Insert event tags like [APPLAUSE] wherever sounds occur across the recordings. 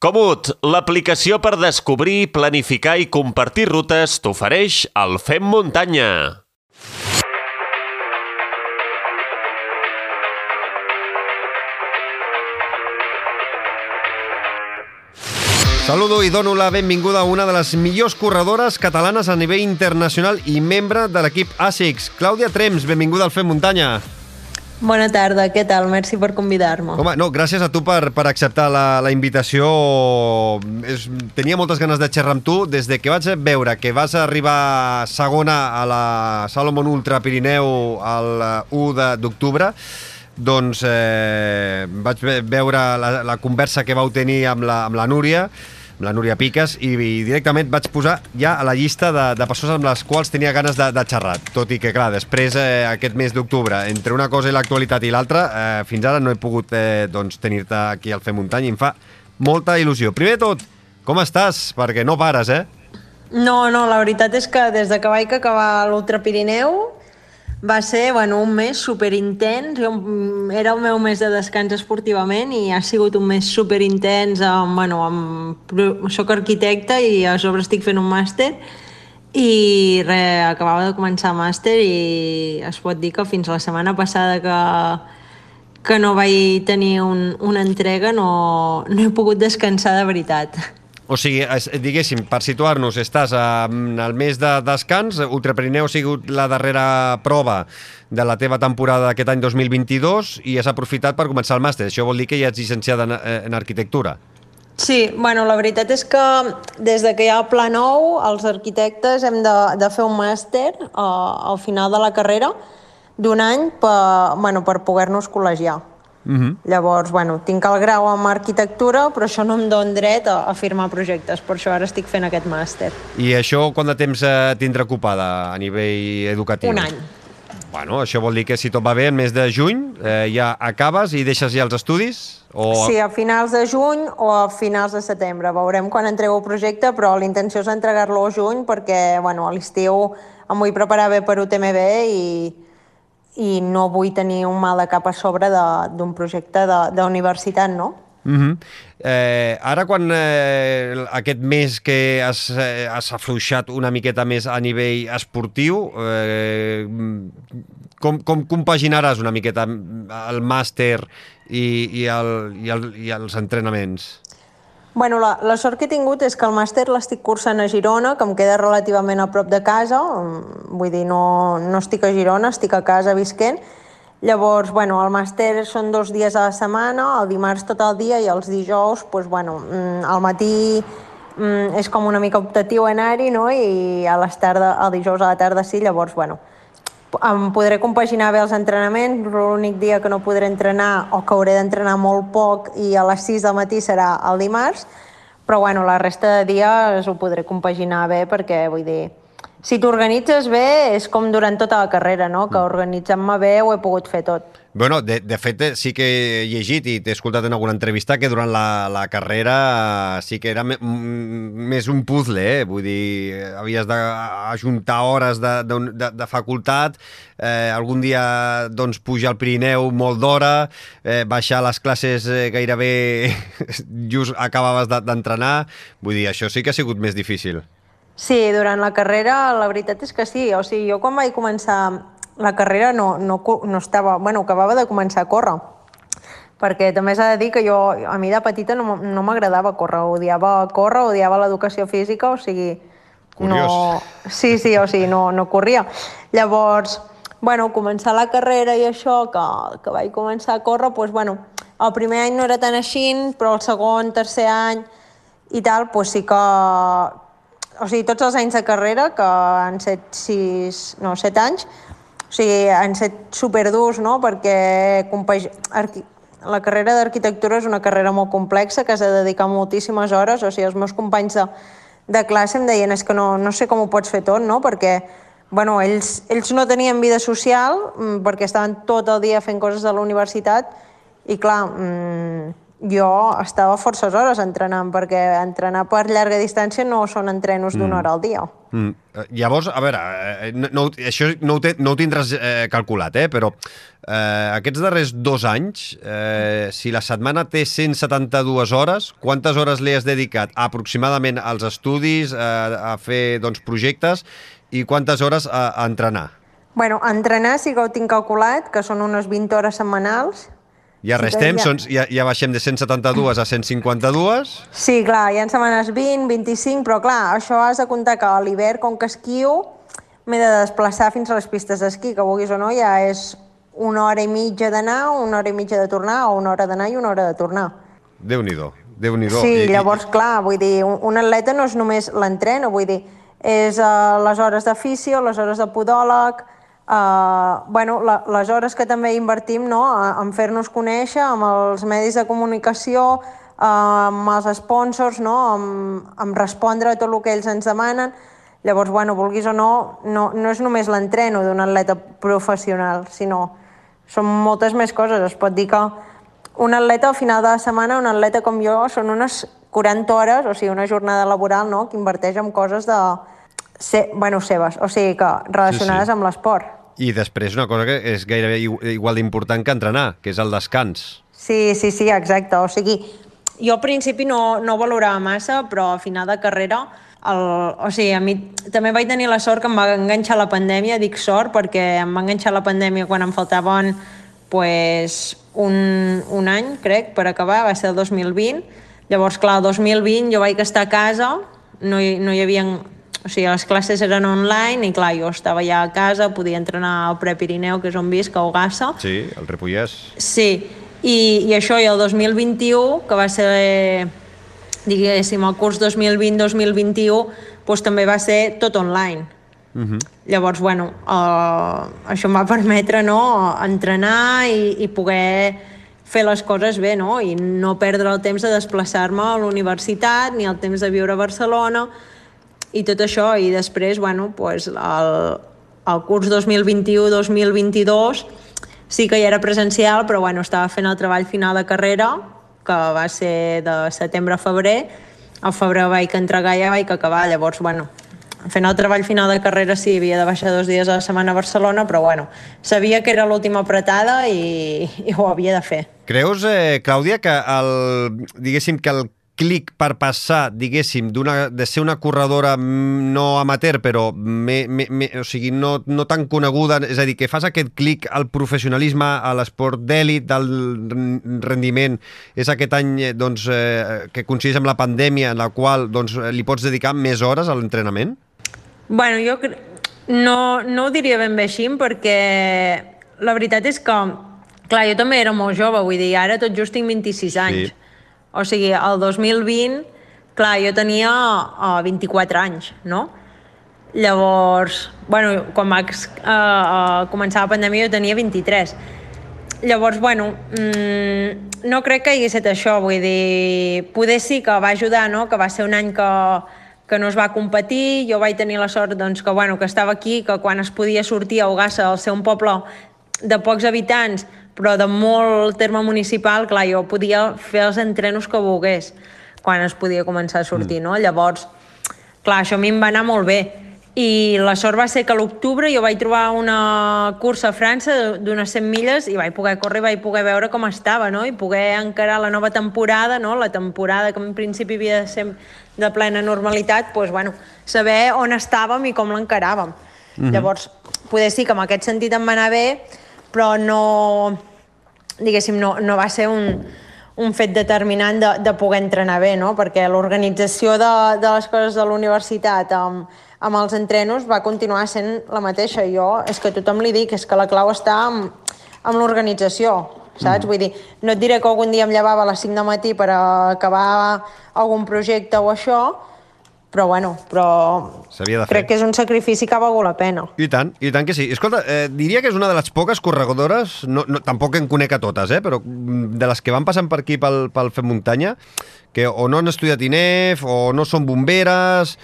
Comut, l'aplicació per descobrir, planificar i compartir rutes t'ofereix el Fem Muntanya. Saludo i dono la benvinguda a una de les millors corredores catalanes a nivell internacional i membre de l'equip ASICS. Clàudia Trems, benvinguda al Fem Muntanya. Bona tarda, què tal? Merci per convidar-me. Home, no, gràcies a tu per, per acceptar la, la invitació. És, tenia moltes ganes de xerrar amb tu des de que vaig veure que vas arribar segona a la Salomon Ultra Pirineu el 1 d'octubre doncs eh, vaig veure la, la conversa que vau tenir amb la, amb la Núria la Núria Piques, i, i directament vaig posar ja a la llista de, de persones amb les quals tenia ganes de, de xerrar. Tot i que, clar, després, eh, aquest mes d'octubre, entre una cosa i l'actualitat i l'altra, eh, fins ara no he pogut eh, doncs, tenir-te aquí al Fer Muntanya i em fa molta il·lusió. Primer tot, com estàs? Perquè no pares, eh? No, no, la veritat és que des de que vaig acabar l'Ultra Pirineu va ser bueno, un mes superintens, jo, mm, era el meu mes de descans esportivament i ha sigut un mes superintens, amb, bueno, amb, soc arquitecte i a sobre estic fent un màster i re, acabava de començar màster i es pot dir que fins la setmana passada que, que no vaig tenir un, una entrega no, no he pogut descansar de veritat. O sigui, diguéssim, per situar-nos, estàs al mes de descans, Ultrapirineu ha sigut la darrera prova de la teva temporada d'aquest any 2022 i has aprofitat per començar el màster. Això vol dir que ja ets llicenciada en, eh, en arquitectura. Sí, bueno, la veritat és que des de que hi ha Pla Nou, els arquitectes hem de, de fer un màster uh, al final de la carrera d'un any per, bueno, per poder-nos col·legiar. Uh -huh. Llavors, bueno, tinc el grau en arquitectura, però això no em dona dret a, a firmar projectes, per això ara estic fent aquest màster. I això quant de temps eh, tindrà ocupada a nivell educatiu? Un any. Bueno, això vol dir que si tot va bé, en mes de juny eh, ja acabes i deixes ja els estudis? O... Sí, a finals de juny o a finals de setembre. Veurem quan entrego el projecte, però l'intenció és entregar-lo a juny perquè bueno, a l'estiu em vull preparar bé per UTMB i, i no vull tenir un mal de cap a sobre d'un projecte d'universitat, no? Uh -huh. eh, ara quan eh, aquest mes que has, eh, has afluixat una miqueta més a nivell esportiu eh, com, com compaginaràs una miqueta el màster i, i, el, i, el, i els entrenaments? Bueno, la, la sort que he tingut és que el màster l'estic cursant a Girona, que em queda relativament a prop de casa, vull dir, no, no estic a Girona, estic a casa visquent, Llavors, bueno, el màster són dos dies a la setmana, el dimarts tot el dia i els dijous, pues, bueno, mm, al matí mm, és com una mica optatiu anar-hi, no? I a les tarda, el dijous a la tarda sí, llavors, bueno, em podré compaginar bé els entrenaments, l'únic dia que no podré entrenar o que hauré d'entrenar molt poc i a les 6 del matí serà el dimarts, però bueno, la resta de dies ho podré compaginar bé perquè, vull dir, si t'organitzes bé és com durant tota la carrera, no? que mm. organitzant-me bé ho he pogut fer tot. Bueno, de, de fet, eh, sí que he llegit i t'he escoltat en alguna entrevista que durant la, la carrera sí que era més un puzzle, eh? vull dir, havies d'ajuntar hores de, de, de, de facultat, eh, algun dia doncs, pujar al Pirineu molt d'hora, eh, baixar les classes eh, gairebé [LAUGHS] just acabaves d'entrenar, vull dir, això sí que ha sigut més difícil. Sí, durant la carrera la veritat és que sí. O sigui, jo quan vaig començar la carrera no, no, no estava... Bueno, acabava de començar a córrer perquè també s'ha de dir que jo, a mi de petita no, no m'agradava córrer, odiava córrer, odiava l'educació física, o sigui, Curiós. no... Sí, sí, o sigui, no, no corria. Llavors, bueno, començar la carrera i això, que, que vaig començar a córrer, doncs, bueno, el primer any no era tan així, però el segon, tercer any i tal, doncs sí que... O sigui, tots els anys de carrera, que han set, sis, no, set anys, o sigui, han set superdurs, no?, perquè la carrera d'arquitectura és una carrera molt complexa que s'ha de dedicar moltíssimes hores, o sigui, els meus companys de, de classe em deien és que no, no sé com ho pots fer tot, no?, perquè bueno, ells, ells no tenien vida social mm, perquè estaven tot el dia fent coses a la universitat i clar, mmm, jo estava forces hores entrenant, perquè entrenar per llarga distància no són entrenos d'una hora al dia. Mm. Eh, Llavors, a veure, eh, no, no, això no ho, te, no ho tindràs eh, calculat, eh, però eh, aquests darrers dos anys, eh, si la setmana té 172 hores, quantes hores li has dedicat aproximadament als estudis, eh, a fer doncs, projectes, i quantes hores a, a entrenar? Bueno, entrenar sí que ho tinc calculat, que són unes 20 hores setmanals. Ja Sí, restem, ja- ja... Són, ja, ja baixem de 172 a 152. Sí, clar, hi ha setmanes 20, 25, però clar, això has de comptar que a l'hivern, com que esquio, m'he de desplaçar fins a les pistes d'esquí, que vulguis o no, ja és una hora i mitja d'anar, una hora i mitja de tornar, o una hora d'anar i una hora de tornar. Déu-n'hi-do, déu nhi déu Sí, I, llavors, clar, vull dir, un, un atleta no és només l'entreno, vull dir, és uh, les hores de fisio, les hores de podòleg, uh, bueno, la, les hores que també invertim no, en fer-nos conèixer amb els medis de comunicació, uh, amb els sponsors, no, amb, amb respondre a tot el que ells ens demanen. Llavors, bueno, vulguis o no, no, no és només l'entreno d'un atleta professional, sinó són moltes més coses. Es pot dir que un atleta al final de la setmana, un atleta com jo, són unes 40 hores, o sigui, una jornada laboral, no?, que inverteix en coses de... Se, bueno, seves, o sigui, que relacionades Sí, sí. amb l'esport. I després una cosa que és gairebé igu- igual d'important que entrenar, que és el descans. Sí, sí, sí, exacte. O sigui, jo al principi no, no valorava massa, però a final de carrera, el, o sigui, a mi també vaig tenir la sort que em va enganxar la pandèmia, dic sort perquè em va enganxar la pandèmia quan em faltaven pues, un, un any, crec, per acabar, va ser el 2020. Llavors, clar, el 2020 jo vaig estar a casa, no hi, no hi havia... O sigui, les classes eren online i, clar, jo estava ja a casa, podia entrenar al Prepirineu, que és on visc, a Ogassa, Sí, el Ripollès. Sí, i, i això i el 2021, que va ser, diguéssim, el curs 2020-2021, doncs també va ser tot online. Uh -huh. Llavors, bueno, uh, això em va permetre no, entrenar i, i poder fer les coses bé, no? I no perdre el temps de desplaçar-me a la universitat, ni el temps de viure a Barcelona, i tot això, i després, bueno, pues, el, el curs 2021-2022 sí que ja era presencial, però bueno, estava fent el treball final de carrera, que va ser de setembre a febrer, al febrer vaig entregar ja vaig acabar, llavors, bueno, fent el treball final de carrera sí, havia de baixar dos dies a la setmana a Barcelona, però bueno, sabia que era l'última apretada i, i ho havia de fer. Creus, eh, Clàudia, que el, diguéssim que el clic per passar, diguéssim, de ser una corredora mm, no amateur, però me, me, me, o sigui, no, no tan coneguda, és a dir, que fas aquest clic al professionalisme, a l'esport d'èlit, del ren- rendiment, és aquest any eh, doncs, eh, que coincideix amb la pandèmia, en la qual doncs, li pots dedicar més hores a l'entrenament? Bueno, jo cre- no, no ho diria ben bé així, perquè la veritat és que, clar, jo també era molt jove, vull dir, ara tot just tinc 26 anys. Sí. O sigui, el 2020, clar, jo tenia uh, 24 anys, no? Llavors, bueno, quan vaig uh, uh, començar la pandèmia jo tenia 23. Llavors, bueno, mmm, no crec que hagués estat això, vull dir, poder sí que va ajudar, no?, que va ser un any que, que no es va competir, jo vaig tenir la sort doncs, que, bueno, que estava aquí, que quan es podia sortir a Ogassa, al ser un poble de pocs habitants, però de molt terme municipal, clar, jo podia fer els entrenos que volgués quan es podia començar a sortir, no? Llavors, clar, això a mi em va anar molt bé. I la sort va ser que a l'octubre jo vaig trobar una cursa a França d'unes 100 milles i vaig poder córrer i vaig poder veure com estava, no? I poder encarar la nova temporada, no? La temporada que en principi havia de ser de plena normalitat, doncs, bueno, saber on estàvem i com l'encaràvem. Mm -hmm. Llavors, poder sí que en aquest sentit em va anar bé, però no, diguéssim, no, no va ser un, un fet determinant de, de poder entrenar bé, no? perquè l'organització de, de les coses de la universitat amb, amb els entrenos va continuar sent la mateixa. Jo és que tothom li dic, és que la clau està amb, amb l'organització, saps? Mm. Vull dir, no et diré que algun dia em llevava a les 5 del matí per acabar algun projecte o això, però bueno, però crec que és un sacrifici que ha valgut la pena. I tant, i tant que sí. Escolta, eh, diria que és una de les poques corredores, no, no, tampoc en conec a totes, eh, però mm, de les que van passant per aquí pel, pel Fem Muntanya, que o no han estudiat INEF, o no són bomberes...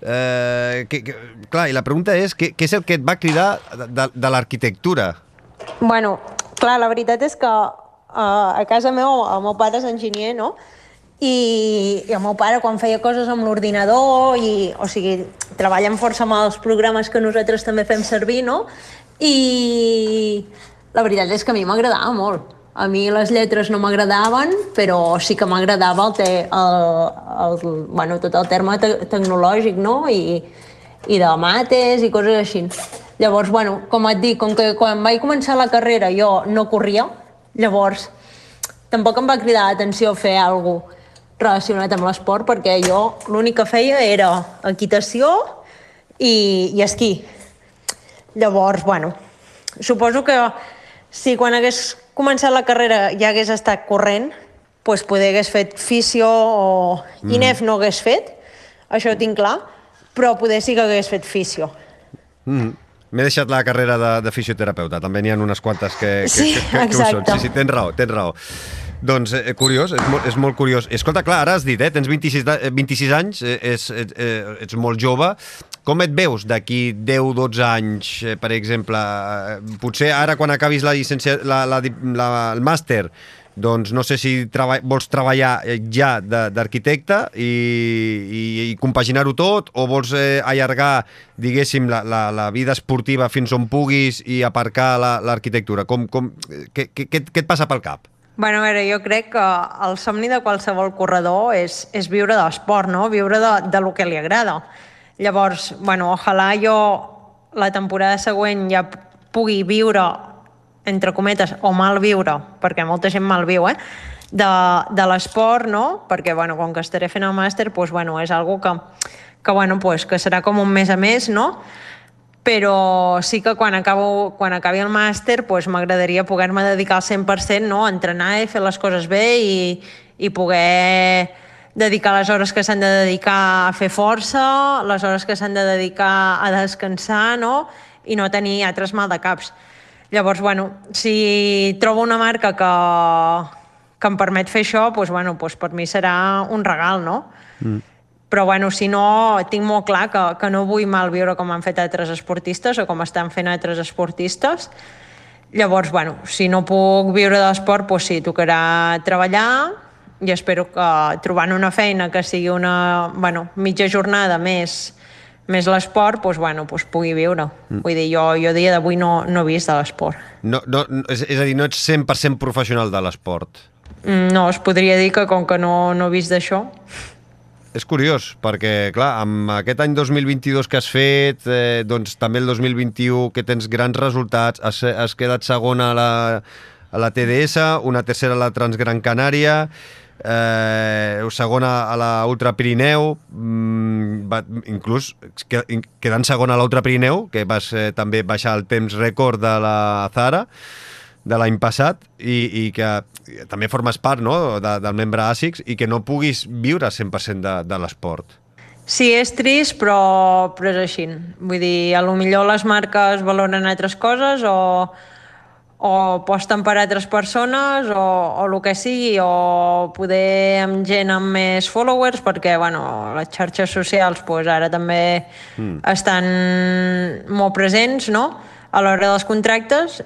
Eh, que, que, clar, i la pregunta és, què, què és el que et va cridar de, de, de l'arquitectura? Bueno, clar, la veritat és que a, a casa meu, el meu pare és enginyer, no? I, i el meu pare quan feia coses amb l'ordinador i, o sigui, treballen força amb els programes que nosaltres també fem servir, no? I la veritat és que a mi m'agradava molt. A mi les lletres no m'agradaven, però sí que m'agradava el, el, el, bueno, tot el terme te tecnològic, no? I, i de mates i coses així. Llavors, bueno, com et dic, com que quan vaig començar la carrera jo no corria, llavors tampoc em va cridar l'atenció fer alguna cosa relacionat amb l'esport perquè jo l'únic que feia era equitació i, i esquí. Llavors, bueno, suposo que si quan hagués començat la carrera ja hagués estat corrent, doncs poder hagués fet fisio o mm. INEF no hagués fet, això ho tinc clar, però poder sí que hagués fet fisio. Mm. M'he deixat la carrera de, de fisioterapeuta, també n'hi ha unes quantes que, que, sí, que, que, que ho són. Sí, sí, tens raó, tens raó. Doncs eh, curiós, és molt, és molt curiós. Escolta, clar, ara has dit, eh, tens 26, 26 anys, eh, és, ets, eh, ets molt jove. Com et veus d'aquí 10-12 anys, eh, per exemple? Eh, potser ara quan acabis la llicència, la, la, la, el màster, doncs no sé si treba, vols treballar eh, ja d'arquitecte i, i, i compaginar-ho tot o vols eh, allargar, diguéssim, la, la, la vida esportiva fins on puguis i aparcar l'arquitectura. La, com, com, què, què, què et passa pel cap? Bueno, a veure, jo crec que el somni de qualsevol corredor és, és viure de l'esport, no? viure de, de lo que li agrada. Llavors, bueno, ojalà jo la temporada següent ja pugui viure, entre cometes, o mal viure, perquè molta gent mal viu, eh? de, de l'esport, no? Perquè, bueno, com que estaré fent el màster, doncs, bueno, és algo que, que, bueno, pues, que serà com un mes a més, no? Però sí que quan, acabo, quan acabi el màster pues, m'agradaria poder-me dedicar al 100% no? a entrenar i fer les coses bé i, i poder dedicar les hores que s'han de dedicar a fer força, les hores que s'han de dedicar a descansar no? i no tenir altres mal de caps. Llavors, bueno, si trobo una marca que, que em permet fer això, doncs, bueno, doncs per mi serà un regal, no? Mm però bueno, si no, tinc molt clar que, que no vull mal viure com han fet altres esportistes o com estan fent altres esportistes. Llavors, bueno, si no puc viure de l'esport, doncs sí, tocarà treballar i espero que trobant una feina que sigui una bueno, mitja jornada més, més l'esport, doncs, bueno, doncs pugui viure. Mm. Vull dir, jo, jo dia d'avui no, no he vist de l'esport. No, no, és, és a dir, no ets 100% professional de l'esport? Mm, no, es podria dir que com que no, no he vist d'això, és curiós, perquè, clar, amb aquest any 2022 que has fet, eh, doncs també el 2021 que tens grans resultats, has, has quedat segona a la, a la TDS, una tercera a la Transgran Canària, eh, segona a la Ultra Pirineu, mm, va, inclús quedant segona a l'Ultra Pirineu, que vas eh, també baixar el temps rècord de la Zara, de l'any passat i, i que també formes part no, de, del membre ASICS i que no puguis viure 100% de, de l'esport. Sí, és trist, però, però és així. Vull dir, a lo millor les marques valoren altres coses o, o posten per altres persones o, o el que sigui, o poder amb gent amb més followers, perquè bueno, les xarxes socials pues, ara també mm. estan molt presents no? a l'hora dels contractes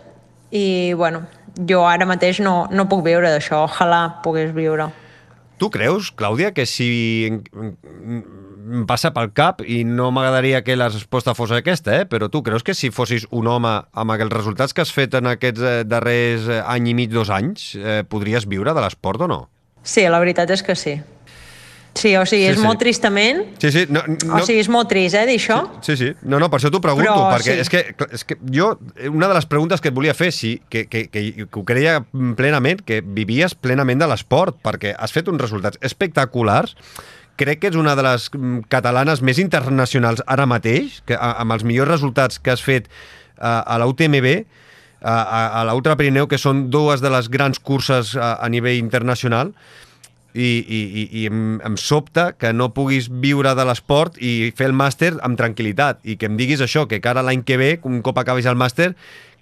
i bueno, jo ara mateix no, no puc viure d'això, ojalà pogués viure. Tu creus, Clàudia, que si em passa pel cap i no m'agradaria que la resposta fos aquesta, eh? però tu creus que si fossis un home amb els resultats que has fet en aquests eh, darrers eh, any i mig, dos anys, eh, podries viure de l'esport o no? Sí, la veritat és que sí. Sí, o sigui, sí, és sí. molt tristament. Sí, sí. No, no... O sigui, és molt trist, eh, dir això. Sí, sí. No, no, per això t'ho pregunto, Però, perquè sí. és, que, és que jo, una de les preguntes que et volia fer, sí, que, que, que, que ho creia plenament, que vivies plenament de l'esport, perquè has fet uns resultats espectaculars, crec que ets una de les mm, catalanes més internacionals ara mateix, que, amb els millors resultats que has fet a, a la UTMB, a, a, a l'Ultra Pirineu, que són dues de les grans curses a, a nivell internacional, i, i, i, i em, em sobta que no puguis viure de l'esport i fer el màster amb tranquil·litat i que em diguis això, que cara l'any que ve, un cop acabis el màster,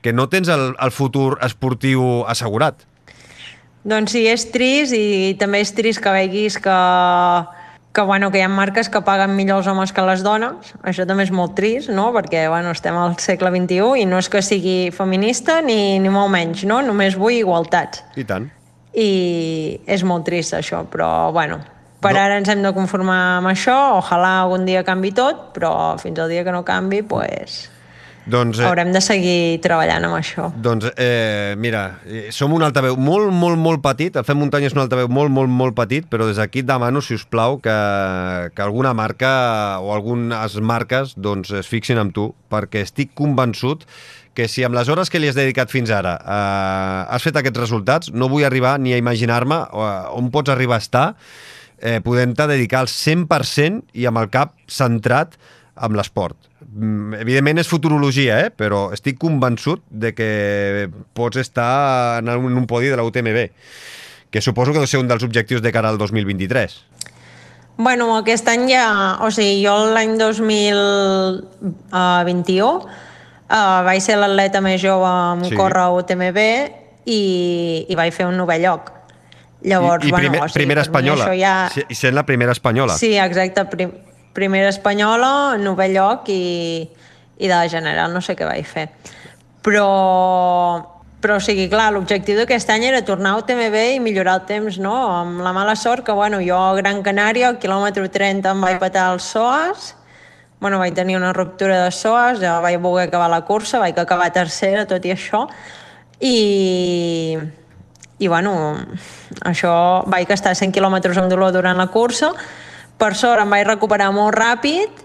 que no tens el, el futur esportiu assegurat. Doncs sí, és trist i també és trist que veguis que, que, bueno, que hi ha marques que paguen millor els homes que les dones. Això també és molt trist, no? Perquè bueno, estem al segle XXI i no és que sigui feminista ni, ni molt menys, no? Només vull igualtats. I tant. I és molt trist això, però bueno, per No. ara ens hem de conformar amb això, ojalà algun dia canvi tot, però fins al dia que no canvi, pues, Doncs, eh, haurem de seguir treballant amb això. doncs eh, mira, eh, som un altaveu molt, molt, molt petit, el Fem Muntanya és un altaveu molt, molt, molt petit, però des d'aquí demano, si us plau, que, que alguna marca o algunes marques doncs, es fixin amb tu, perquè estic convençut que si amb les hores que li has dedicat fins ara eh, has fet aquests resultats, no vull arribar ni a imaginar-me eh, on pots arribar a estar eh, podent-te dedicar al 100% i amb el cap centrat amb l'esport. Mm, Evidentment és futurologia, eh? però estic convençut de que pots estar en un, podi de la UTMB, que suposo que deu ser un dels objectius de cara al 2023. Bueno, aquest any ja... O sigui, jo l'any 2021 uh, vaig ser l'atleta més jove en Sí. córrer a UTMB i, i vaig fer un novè lloc. Llavors, I, i bueno, primer, o sigui, primera espanyola. Ja... I sent la primera espanyola. Sí, exacte. Prim, primera espanyola, novè lloc i, i de la general no sé què vaig fer. Però, però o sigui, clar, l'objectiu d'aquest any era tornar a UTMB i millorar el temps, no? Amb la mala sort que, bueno, jo a Gran Canària, al quilòmetre 30 em vaig patar els psoas, bueno, vaig tenir una ruptura de psoas, ja vaig voler acabar la cursa, vaig acabar tercera, tot i això, i, i bueno, això vaig estar 100 quilòmetres amb dolor durant la cursa, per sort em vaig recuperar molt ràpid,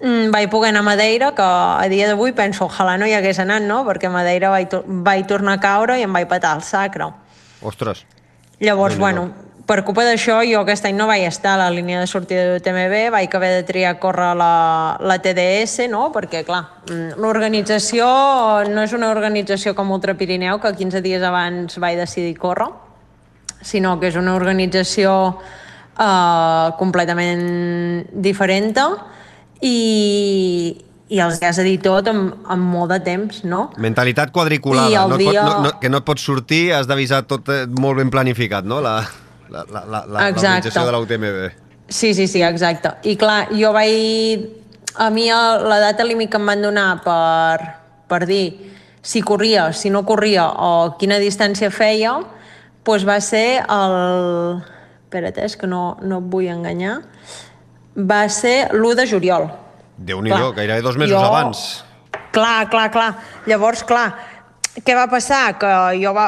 mm, vaig poder anar a Madeira, que a dia d'avui penso, ojalà no hi hagués anat, no? perquè a Madeira vaig, vaig tornar a caure i em vaig patar el sacre. Ostres. Llavors, Déu-n'hi-do. bueno, per culpa d'això, jo aquest any no vaig estar a la línia de sortida de l'UTMB, vaig haver de triar córrer la, la TDS, no? perquè, clar, mm, l'organització no és una organització com Ultra Pirineu, que 15 dies abans vaig decidir córrer, sinó que és una organització eh, completament diferent i, i els has de dir tot amb, amb molt de temps, no? Mentalitat quadriculada. El no et pot, dia- no, no, que no et pots sortir, has d'avisar tot eh, molt ben planificat, no? La, la, la, la, la l'organització de la UTMB. Sí, sí, sí, exacte. I clar, jo vaig... A mi el- la data límit que em van donar per, per dir si corria, si no corria o quina distància feia, doncs va ser el... Espera't, eh, és que no, no et vull enganyar. Va ser l'1 de juliol. Déu-n'hi-do, Clar, gairebé dos mesos jo- abans. Clar, clar, clar. Llavors, clar, què va passar? Que jo, va,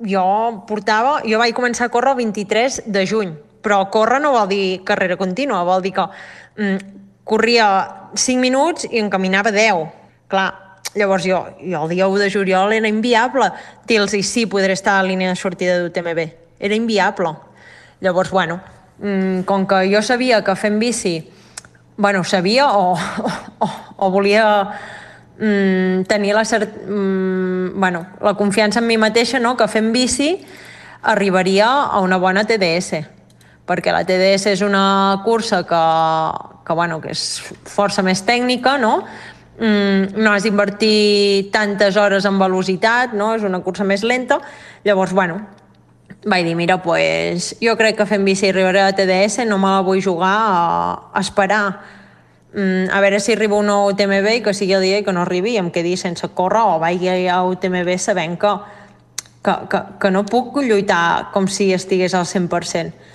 jo portava... Jo vaig començar a córrer el 23 de juny, però córrer no vol dir carrera contínua, vol dir que mm, corria 5 minuts i en caminava 10. Clar, llavors jo, jo el dia 1 de juliol era inviable dir-los sí, podré estar a la línia de sortida d'UTMB. Era inviable. Llavors, bueno, mm, com que jo sabia que fent bici bueno, sabia o, o, o volia mm, tenir la, cert, mm, bueno, la confiança en mi mateixa no? que fent bici arribaria a una bona TDS perquè la TDS és una cursa que, que, bueno, que és força més tècnica, no? Mm, no has d'invertir tantes hores en velocitat, no? És una cursa més lenta. Llavors, bueno, vaig dir, mira, pues, jo crec que fent bici arribaré a la TDS, no me la vull jugar a, esperar mm, a veure si arriba un nou UTMB i que sigui el dia i que no arribi i em quedi sense córrer o vagi a UTMB sabent que, que, que, que no puc lluitar com si estigués al 100%.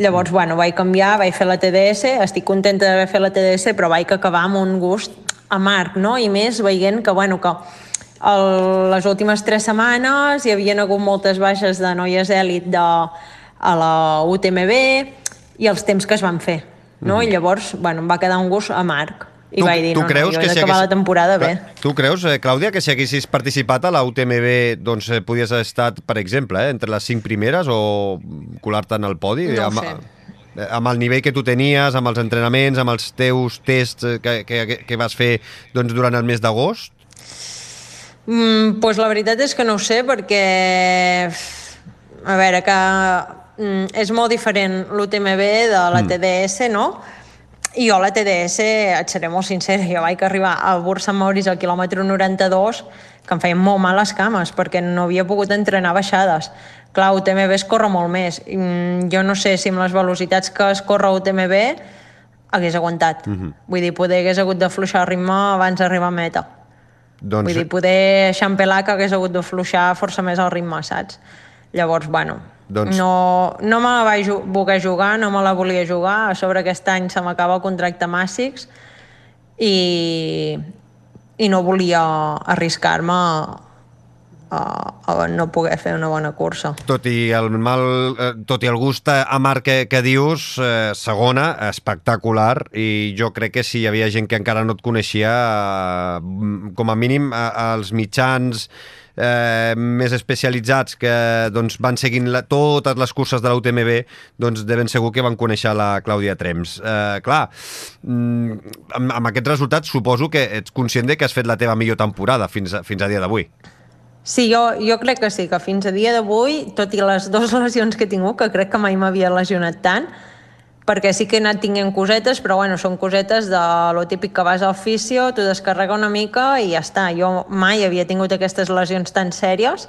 Llavors, bueno, vaig canviar, vaig fer la TDS, estic contenta d'haver fet la TDS, però vaig acabar amb un gust amarg, no? I més veient que, bueno, que el, les últimes tres setmanes hi havien hagut moltes baixes de noies èlit de, a la UTMB i els temps que es van fer, no? I llavors, bueno, em va quedar un gust amarg. I vaig dir, no, no, jo he d'acabar la temporada bé. Tu creus, eh, Clàudia, que si haguessis participat a la UTMB doncs eh, podies haver estat, per exemple, eh, entre les cinc primeres o colar-te en el podi? No amb, sé. eh, amb el nivell que tu tenies, amb els entrenaments, amb els teus tests eh, que, que, que vas fer doncs, durant el mes d'agost? Mm, pues la veritat és que no ho sé perquè a veure que mm, és molt diferent l'UTMB de la TDS, no? I jo la TDS, et seré molt sincera, jo vaig arribar a Burs Sant Maurice al quilòmetre 92 que em feien molt mal les cames perquè no havia pogut entrenar baixades. Clar, UTMB es corre molt més. Mm, jo no sé si amb les velocitats que es corre UTMB hagués aguantat. Uh -huh. Vull dir, poder hagués hagut de fluixar el ritme abans d'arribar a meta. Doncs... Vull dir, poder Xampelà que hagués hagut de fluixar força més el ritme, saps? Llavors, bueno, doncs... no, no me la vaig voler jugar, no me la volia jugar. A sobre aquest any se m'acaba el contracte Màssics i, i no volia arriscar-me a, no poder fer una bona cursa. Tot i el mal, eh, tot i el gust amar que, que dius, eh, segona, espectacular, i jo crec que si hi havia gent que encara no et coneixia, eh, com a mínim eh, els mitjans eh, més especialitzats que doncs, van seguint la, totes les curses de la UTMB, doncs de ben segur que van conèixer la Clàudia Trems. Eh, clar, mm, amb, amb aquests resultats suposo que ets conscient de que has fet la teva millor temporada fins a, fins a dia d'avui. Sí, jo, jo crec que sí, que fins a dia d'avui, tot i les [LAUGHS] dues lesions que he tingut, que crec que mai m'havia lesionat tant, perquè sí que he anat tinguent cosetes, però bueno, són cosetes de lo típic que vas al fisio, tu descarrega una mica i ja està. Jo mai havia tingut aquestes lesions tan sèries.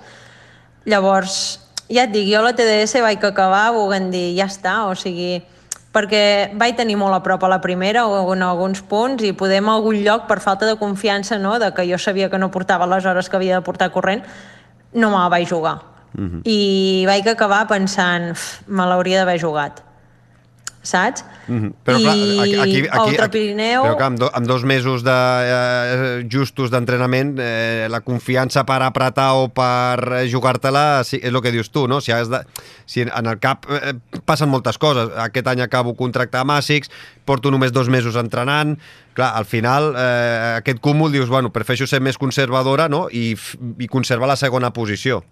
Llavors, ja et dic, jo la TDS vaig acabar volent dir, ja està, o sigui, perquè vaig tenir molt a prop a la primera o en alguns punts i podem a algun lloc per falta de confiança no? de que jo sabia que no portava les hores que havia de portar corrent no me la vaig jugar uh mhm. -huh. i vaig acabar pensant me l'hauria d'haver jugat saps? Mm -hmm. Però I clar, aquí, aquí, aquí, aquí Pirineu... Però clar, amb, do, amb dos mesos de, eh, justos d'entrenament, eh, la confiança per apretar o per jugar-te-la sí, és el que dius tu, no? Si, has de, si en el cap eh, passen moltes coses. Aquest any acabo contracte amb ASICS, porto només dos mesos entrenant, clar, al final eh, aquest cúmul dius, bueno, prefereixo ser més conservadora no? I, i conservar la segona posició.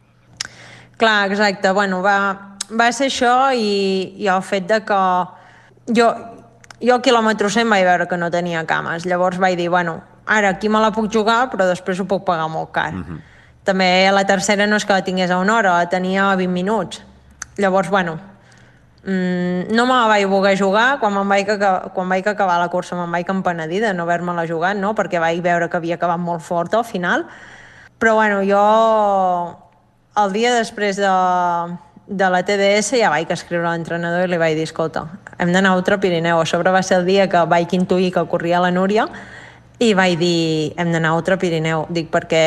Clar, exacte. Bueno, va, va ser això i, i el fet de que jo, jo a quilòmetre 100 vaig veure que no tenia cames, llavors vaig dir, bueno, ara aquí me la puc jugar, però després ho puc pagar molt car. Uh mhm. -huh. També la tercera no és que la tingués a una hora, la tenia a 20 minuts. Llavors, bueno, mm, no me la vaig voler jugar, quan, vaig, quan vaig acabar la cursa me'n vaig empenedir de no haver-me-la jugat, no? perquè vaig veure que havia acabat molt fort al final. Però bueno, jo el dia després de, de la TDS ja vaig escriure a l'entrenador i li vaig dir, escolta, hem d'anar a Ultra Pirineu. A sobre va ser el dia que vaig intuir que corria la Núria i vaig dir, hem d'anar a Ultra Pirineu. Dic, perquè...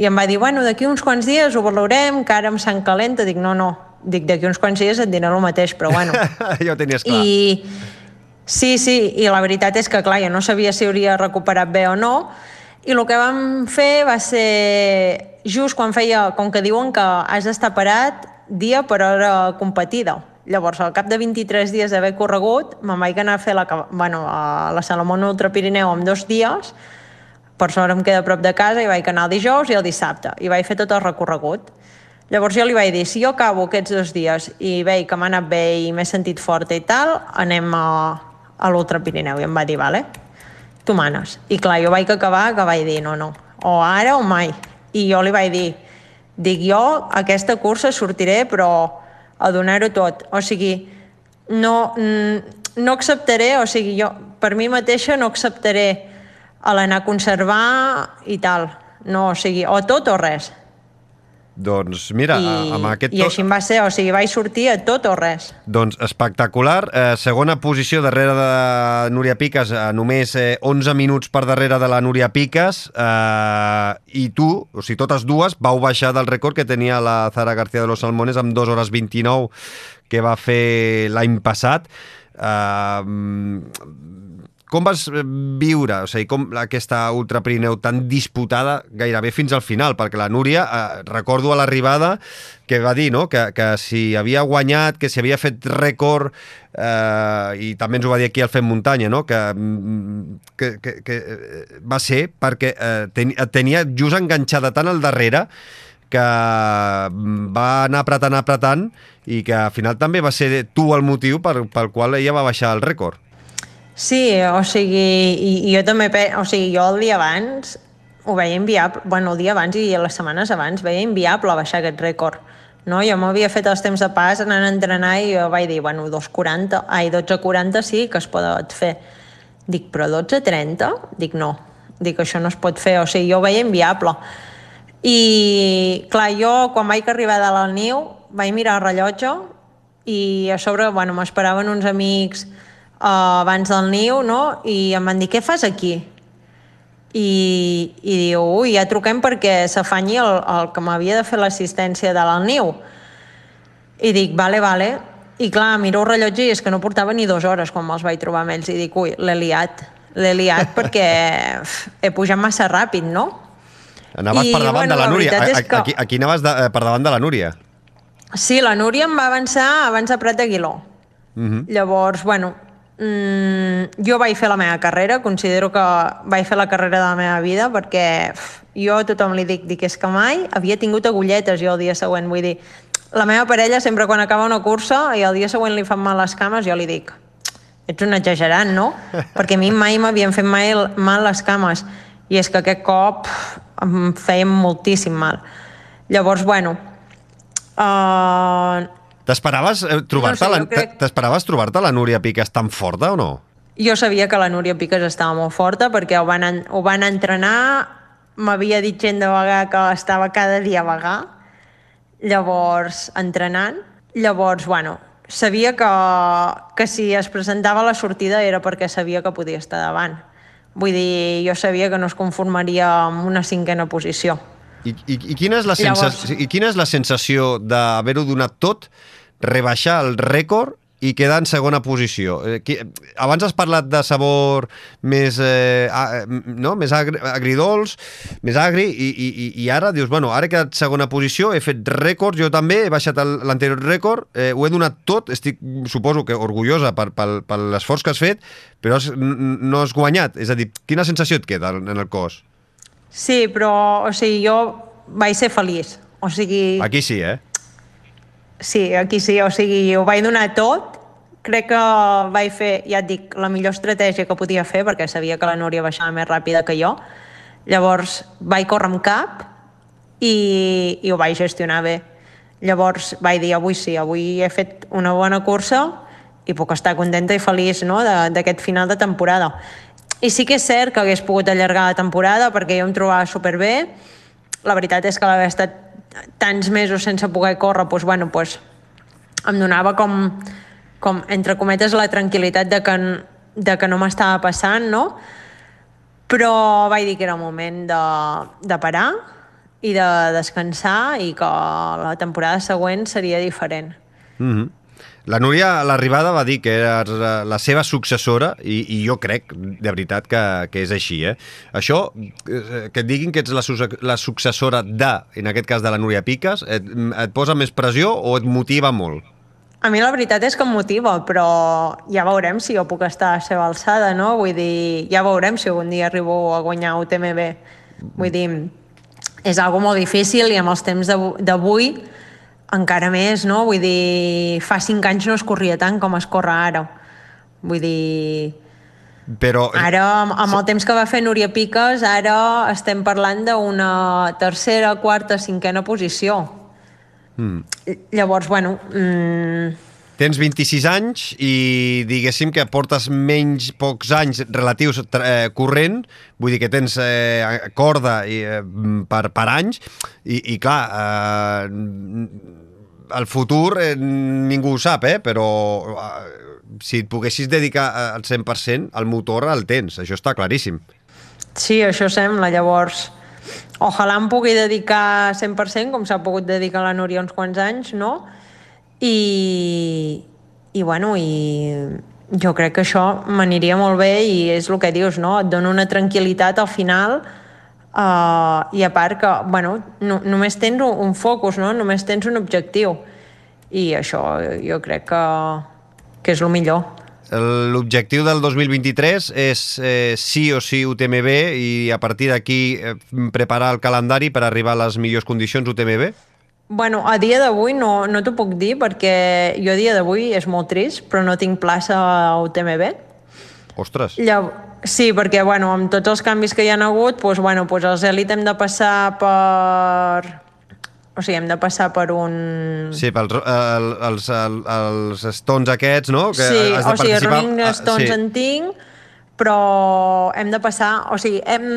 I em va dir, bueno, d'aquí uns quants dies ho valorem, que ara em sant calenta. Dic, no, no. Dic, d'aquí uns quants dies et diré el mateix, però bueno. [LAUGHS] ja ho tenies clar. I... Sí, sí, i la veritat és que, clar, jo no sabia si hauria recuperat bé o no, i el que vam fer va ser just quan feia, com que diuen que has d'estar parat dia per hora competida. Llavors, al cap de 23 dies d'haver corregut, me'n vaig anar a fer la, bueno, a la Salomón Ultra Pirineu en dos dies, per sort em queda a prop de casa, i vaig anar el dijous i el dissabte, i vaig fer tot el recorregut. Llavors jo li vaig dir, si jo acabo aquests dos dies i veig que m'ha anat bé i m'he sentit forta i tal, anem a, a l'Ultra Pirineu. I em va dir, vale, tu manes. I clar, jo vaig acabar que vaig dir, no, no, o ara o mai. I jo li vaig dir, Dic, jo aquesta cursa sortiré, però a donar-ho tot. O sigui, no, no acceptaré, o sigui, jo per mi mateixa no acceptaré l'anar a conservar i tal. No, o sigui, o tot o res. Doncs mira, I, amb aquest... I així va ser, o sigui, vaig sortir a tot o res. Doncs espectacular. Eh, segona posició darrere de Núria Piques, eh, només eh, 11 minuts per darrere de la Núria Piques, eh, i tu, o sigui, totes dues, vau baixar del rècord que tenia la Zara García de los Salmones amb 2 hores 29 que va fer l'any passat. Eh, com vas eh, viure o sigui, com aquesta Ultra Pirineu tan disputada gairebé fins al final? Perquè la Núria, eh, recordo a l'arribada que va dir no? que, que si havia guanyat, que si havia fet rècord, eh, i també ens ho va dir aquí al Fem Muntanya, no? que, mm, que, que, que eh, va ser perquè eh, ten, tenia just enganxada tant al darrere que mm, va anar apretant, apretant, i que al final també va ser tu el motiu per, pel qual ella va baixar el rècord. Sí, o sigui, i, i jo també, o sigui, jo el dia abans ho veia inviable, bueno, el dia abans i les setmanes abans veia inviable baixar aquest rècord. No? Jo m'havia fet els temps de pas anant a entrenar i jo vaig dir, bueno, 2.40, ai, 12.40 sí que es pot fer. Dic, però 12.30? Dic, no. Dic, això no es pot fer, o sigui, jo ho veia inviable. I, clar, jo, quan vaig arribar de la niu, vaig mirar el rellotge i a sobre, bueno, m'esperaven uns amics uh, abans del niu, no? I em van dir, què fas aquí? I, i diu, ui, ja truquem perquè s'afanyi el, el que m'havia de fer l'assistència de l'al niu. I dic, vale, vale. I clar, miro el rellotge i és que no portava ni dues hores quan me'ls vaig trobar amb ells i dic, ui, l'he liat. L'he liat [LAUGHS] perquè he pujat massa ràpid, no? Anaves I, per davant bueno, de la la Núria. A- que- Aquí, aquí anaves de, eh, per davant de la Núria. Sí, la Núria em va avançar abans de Prat d'Aguiló. Mhm. Llavors, bueno, mm, jo vaig fer la meva carrera, considero que vaig fer la carrera de la meva vida, perquè uf, jo a tothom li dic, dic és que mai havia tingut agulletes jo el dia següent, vull dir, la meva parella sempre quan acaba una cursa i el dia següent li fan mal les cames, jo li dic, ets un exagerant, no? [LAUGHS] Perquè a mi mai m'havien fet mai el- mal les cames i és que aquest cop em feien moltíssim mal. Llavors, bueno, uh, T'esperaves eh, trobar-te No sé, la, crec- t'esperaves trobar-te la Núria Piques tan forta o no? Jo sabia que la Núria Piques estava molt forta perquè ho van, en- ho van entrenar, m'havia dit gent de vegada que estava cada dia a vagar, llavors entrenant, llavors, bueno, sabia que, que si es presentava a la sortida era perquè sabia que podia estar davant. Vull dir, jo sabia que no es conformaria amb una cinquena posició. I, i, i, quina, és la sensació, Llavors- I quina és la sensació d'haver-ho donat tot, rebaixar el rècord i quedar en segona posició? Eh, abans has parlat de sabor més, eh, a, no? més agri, agridols, més agri, i, i, i- ara dius, bueno, ara he quedat segona posició, he fet rècords, jo també, he baixat l'anterior rècord, eh, ho he donat tot, estic, suposo que orgullosa per, per, per l'esforç que has fet, però has, no has guanyat. És a dir, quina sensació et queda en el cos? Sí, però, o sigui, jo vaig ser feliç. O sigui, Aquí sí, eh? Sí, aquí sí, o sigui, ho vaig donar tot. Crec que vaig fer, ja et dic, la millor estratègia que podia fer, perquè sabia que la Núria baixava més ràpida que jo. Llavors, vaig córrer amb cap i, i ho vaig gestionar bé. Llavors, vaig dir, avui sí, avui he fet una bona cursa i puc estar contenta i feliç no, d'aquest final de temporada. I sí que és cert que hagués pogut allargar la temporada perquè jo em trobava superbé. La veritat és que l'haver estat tants mesos sense poder córrer, doncs, bueno, doncs, em donava com, com, entre cometes, la tranquil·litat de que, de que no m'estava passant, no? Però vaig dir que era moment de, de parar i de descansar i que la temporada següent seria diferent. Mm -hmm. La Núria a l'arribada va dir que era la seva successora i, i jo crec, de veritat, que, que és així. Eh? Això, eh, que et diguin que ets la, la successora de, en aquest cas de la Núria Piques, et, et posa més pressió o et motiva molt? A mi la veritat és que em motiva, però ja veurem si jo puc estar a la seva alçada, no? Vull dir, ja veurem si algun dia arribo a guanyar UTMB. Vull dir, és algo molt difícil i amb els temps d'avui encara més, no? Vull dir, fa cinc anys no es corria tant com es corre ara. Vull dir, Però ara, amb, amb el temps que va fer Núria Piques, ara estem parlant d'una tercera, quarta, cinquena posició. Mm. Llavors, bueno, mm, tens 26 anys i diguéssim que portes menys pocs anys relatius eh, corrent, vull dir que tens eh, corda i, eh, per, per anys i, i clar, eh, el futur eh, ningú ho sap, eh, però eh, si et poguessis dedicar eh, al 100%, el motor el tens, això està claríssim. Sí, això sembla. Llavors, ojalà em pugui dedicar 100%, com s'ha pogut dedicar la Núria uns quants anys, no? I, i bueno, i jo crec que això m'aniria molt bé i és el que dius, no? Et dona una tranquil·litat al final uh, i a part que, bueno, no, només tens un, focus, no? Només tens un objectiu. I això jo crec que, que és el millor. L'objectiu del 2023 és eh, sí o sí UTMB i a partir d'aquí eh, preparar el calendari per arribar a les millors condicions UTMB? Bueno, a dia d'avui no, no t'ho puc dir perquè jo a dia d'avui és molt trist, però no tinc plaça a UTMB. Ostres. Llav sí, perquè bueno, amb tots els canvis que hi ha hagut, doncs, bueno, doncs els elit hem de passar per... O sigui, hem de passar per un... Sí, pels el, els, el, els stones aquests, no? Que sí, has de o sigui, participar- Running Ah, Stones sí. en tinc, però hem de passar... O sigui, hem,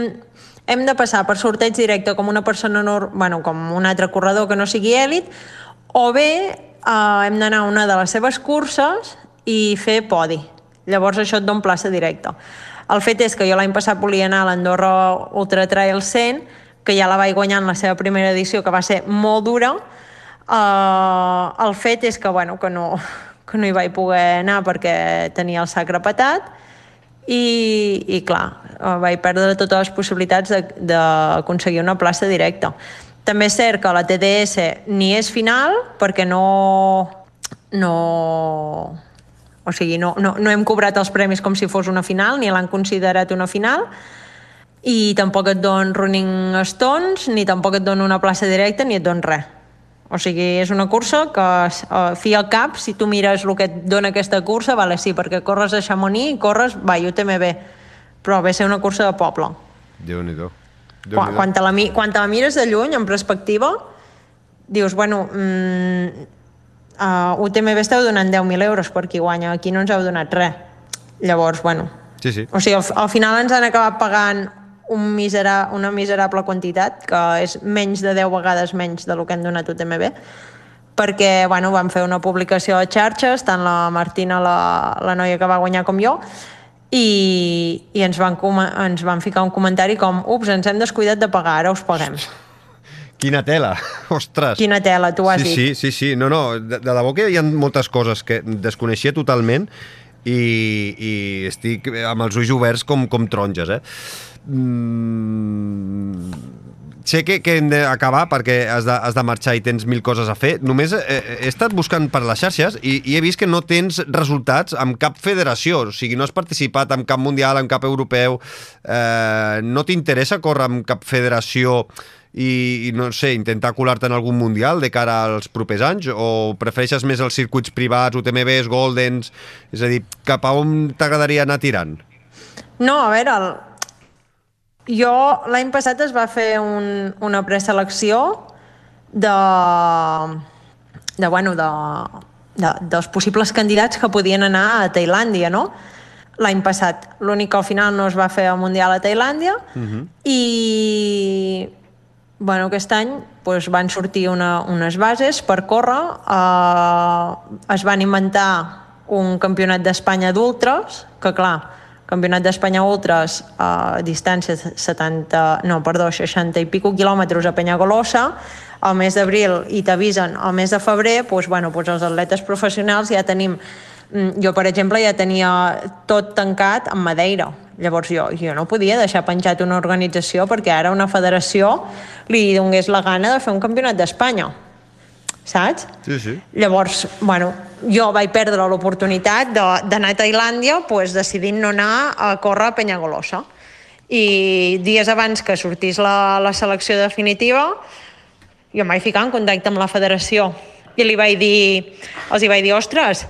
hem de passar per sorteig directe com una persona... Nor bueno, com un altre corredor que no sigui èlit o bé eh, hem d'anar a una de les seves curses i fer podi. Llavors això et dona plaça directa. El fet és que jo l'any passat volia anar a l'Andorra Ultra Trail 100, que ja la vaig guanyar en la seva primera edició, que va ser molt dura. Uh, el fet és que, bueno, que, no, que no hi vaig poder anar perquè tenia el sacre patat i, i clar, vaig perdre totes les possibilitats d'aconseguir una plaça directa. També és cert que la TDS ni és final perquè no, no, o sigui, no, no, no hem cobrat els premis com si fos una final, ni l'han considerat una final, i tampoc et don running stones, ni tampoc et don una plaça directa, ni et don res. O sigui, és una cursa que, uh, fi al cap, si tu mires el que et dona aquesta cursa, vale, sí, perquè corres a Chamonix i corres, va, UTMB, però ve ser una cursa de poble. Déu-n'hi-do. Déu Quan, quan, te la, quan te la mires de lluny, en perspectiva, dius, bueno, mm, uh, UTMB esteu donant 10.000 euros per qui guanya, aquí no ens heu donat res. Llavors, bueno... Sí, sí. O sigui, al, al final ens han acabat pagant un misera, una miserable quantitat, que és menys de 10 vegades menys de lo que han donat UTMB, perquè bueno, vam fer una publicació a xarxes, tant la Martina, la, la noia que va guanyar com jo, i, i ens, van, ens van ficar un comentari com ups, ens hem descuidat de pagar, ara us paguem. [LAUGHS] Quina tela, [LAUGHS] ostres. Quina tela, tu has sí, dit. Sí, sí, sí, no, no, de, de debò que hi ha moltes coses que desconeixia totalment i, i estic amb els ulls oberts com, com taronges, eh? Mm, sé que, que hem d'acabar perquè has de, has de marxar i tens mil coses a fer. Només he, he estat buscant per les xarxes i, i he vist que no tens resultats amb cap federació, o sigui, no has participat en cap mundial, en cap europeu, eh, no t'interessa córrer amb cap federació i, i no sé, intentar colar-te en algun mundial de cara als propers anys o prefereixes més els circuits privats, UTMBs, Goldens, és a dir, cap a on t'agradaria anar tirant? No, a veure, el... jo l'any passat es va fer un, una preselecció de, de, bueno, de, de, dels possibles candidats que podien anar a Tailàndia, no? L'any passat. L'únic que al final no es va fer el Mundial a Tailàndia uh -huh. i bueno, aquest any doncs, van sortir una, unes bases per córrer. Eh, es van inventar un campionat d'Espanya d'ultres, que clar, campionat d'Espanya ultres a distància 70, no, perdó, 60 i pico quilòmetres a Penyagolosa, al mes d'abril i t'avisen al mes de febrer, doncs, bueno, doncs els atletes professionals ja tenim mm, jo, per exemple, ja tenia tot tancat en Madeira. Llavors jo, jo no podia deixar penjat una organització perquè ara una federació li donés la gana de fer un campionat d'Espanya saps? Sí, sí. Llavors, bueno, jo vaig perdre l'oportunitat d'anar a Tailàndia pues, decidint no anar a córrer a Penyagolosa. I dies abans que sortís la, la selecció definitiva, jo em vaig ficar en contacte amb la federació i li vaig dir, els hi vaig dir, ostres,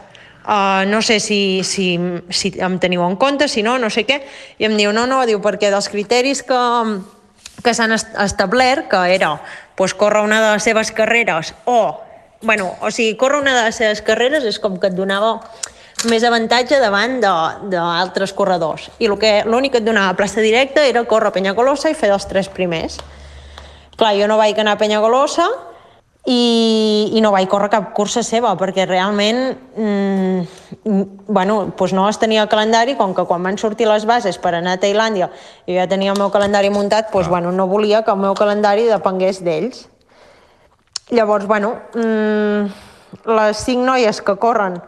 uh, no sé si, si, si em teniu en compte, si no, no sé què. I em diu, no, no, diu, perquè dels criteris que, que s'han establert, que era pues, córrer una de les seves carreres o, bueno, o sigui, córrer una de les seves carreres és com que et donava més avantatge davant d'altres corredors. I l'únic que et donava plaça directa era córrer a Penyagolosa i fer dels tres primers. Clar, jo no vaig anar a Penyagolosa, i, i no vaig córrer cap cursa seva perquè realment mm, bueno, doncs no les tenia al calendari com que quan van sortir les bases per anar a Tailàndia i ja tenia el meu calendari muntat doncs, ah. bueno, no volia que el meu calendari depengués d'ells llavors, bueno mm, les cinc noies que corren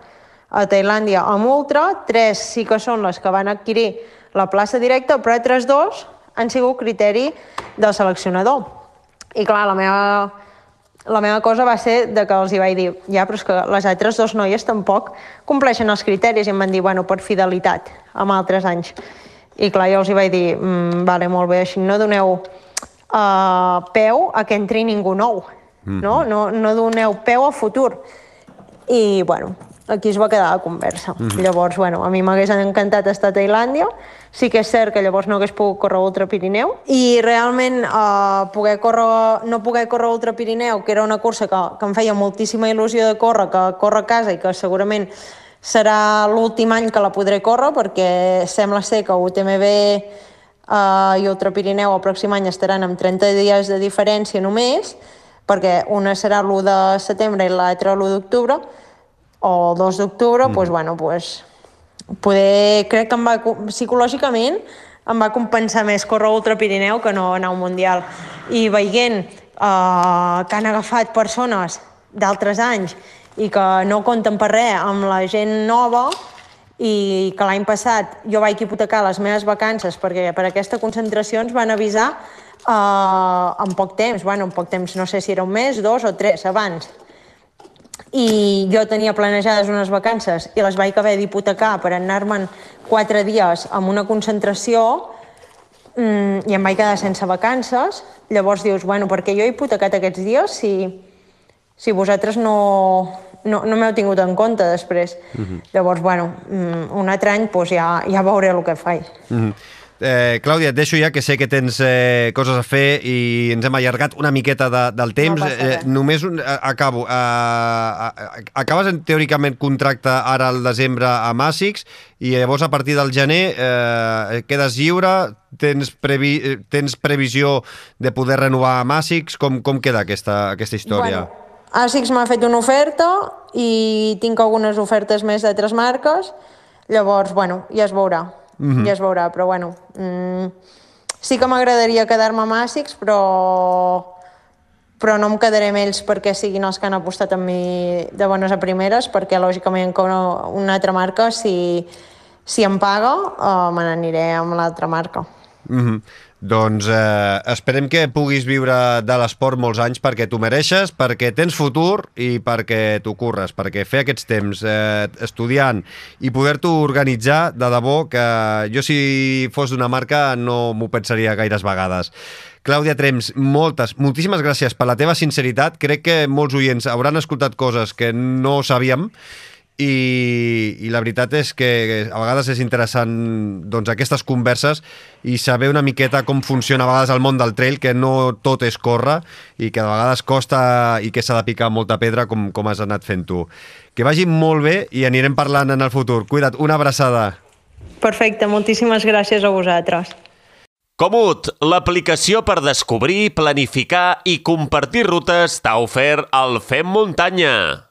a Tailàndia amb Ultra, tres sí que són les que van adquirir la plaça directa, però altres dos han sigut criteri del seleccionador. I clar, la meva la meva cosa va ser de que els hi vaig dir ja, però és que les altres dues noies tampoc compleixen els criteris i em van dir, bueno, per fidelitat amb altres anys. I clar, jo els hi vaig dir, mm, vale, molt bé, així no doneu uh, peu a que entri ningú nou. No? no? No doneu peu al futur. I, bueno, aquí es va quedar la conversa. Mm -hmm. Llavors, bueno, a mi m'hagués encantat estar a Tailàndia, sí que és cert que llavors no hagués pogut córrer Ultra Pirineu i realment eh, poder córrer, no poder córrer Ultra Pirineu, que era una cursa que, que em feia moltíssima il·lusió de córrer, que córrer a casa i que segurament serà l'últim any que la podré córrer perquè sembla ser que UTMB eh, i Ultra Pirineu el pròxim any estaran amb 30 dies de diferència només, perquè una serà l'1 de setembre i l'altra l'1 d'octubre, o el 2 d'octubre, mm. doncs, bueno, doncs, poder, crec que em va, psicològicament em va compensar més córrer Ultra Pirineu que no anar a un Mundial. I veient eh, que han agafat persones d'altres anys i que no compten per res amb la gent nova i que l'any passat jo vaig hipotecar les meves vacances perquè per aquesta concentració ens van avisar uh, en poc temps, bueno, en poc temps, no sé si era un mes, dos o tres abans. I jo tenia planejades unes vacances i les vaig haver d'hipotecar per anar-me'n quatre dies amb una concentració mm, i em vaig quedar sense vacances. Llavors dius, bueno, per què jo he hipotecat aquests dies si, si vosaltres no, no, no m'heu tingut en compte després. Uh mhm. -huh. Llavors, bueno, mm, un altre any pues, ja, ja veuré el que faig. Uh mhm. -huh. Eh, Clàudia, et deixo ja, que sé que tens eh, coses a fer i ens hem allargat una miqueta de, del temps. No eh, només un, eh, acabo. Eh, acabes en, teòricament contracte ara al desembre a Màssics i llavors a partir del gener eh, quedes lliure, tens, previ, eh, tens previsió de poder renovar a Màssics? Com, com queda aquesta, aquesta història? Bueno, ASICS m'ha fet una oferta i tinc algunes ofertes més d'altres marques, llavors, bueno, ja es veurà, mm -hmm. ja es veurà, però bueno, mm, sí que m'agradaria quedar-me amb ASICS, però, però no em quedaré amb ells perquè siguin els que han apostat en mi de bones a primeres, perquè lògicament com una altra marca, si, si em paga, uh, me n'aniré amb l'altra marca. Mm -hmm. Doncs eh, esperem que puguis viure de l'esport molts anys perquè tu mereixes, perquè tens futur i perquè tu curres, perquè fer aquests temps eh, estudiant i poder-t'ho organitzar, de debò, que jo si fos d'una marca no m'ho pensaria gaires vegades. Clàudia Trems, moltes, moltíssimes gràcies per la teva sinceritat. Crec que molts oients hauran escoltat coses que no sabíem i, i la veritat és que a vegades és interessant doncs, aquestes converses i saber una miqueta com funciona a vegades el món del trail, que no tot és córrer i que a vegades costa i que s'ha de picar molta pedra com, com has anat fent tu. Que vagi molt bé i anirem parlant en el futur. Cuida't, una abraçada. Perfecte, moltíssimes gràcies a vosaltres. Comut, l'aplicació per descobrir, planificar i compartir rutes t'ha ofert el Fem Muntanya.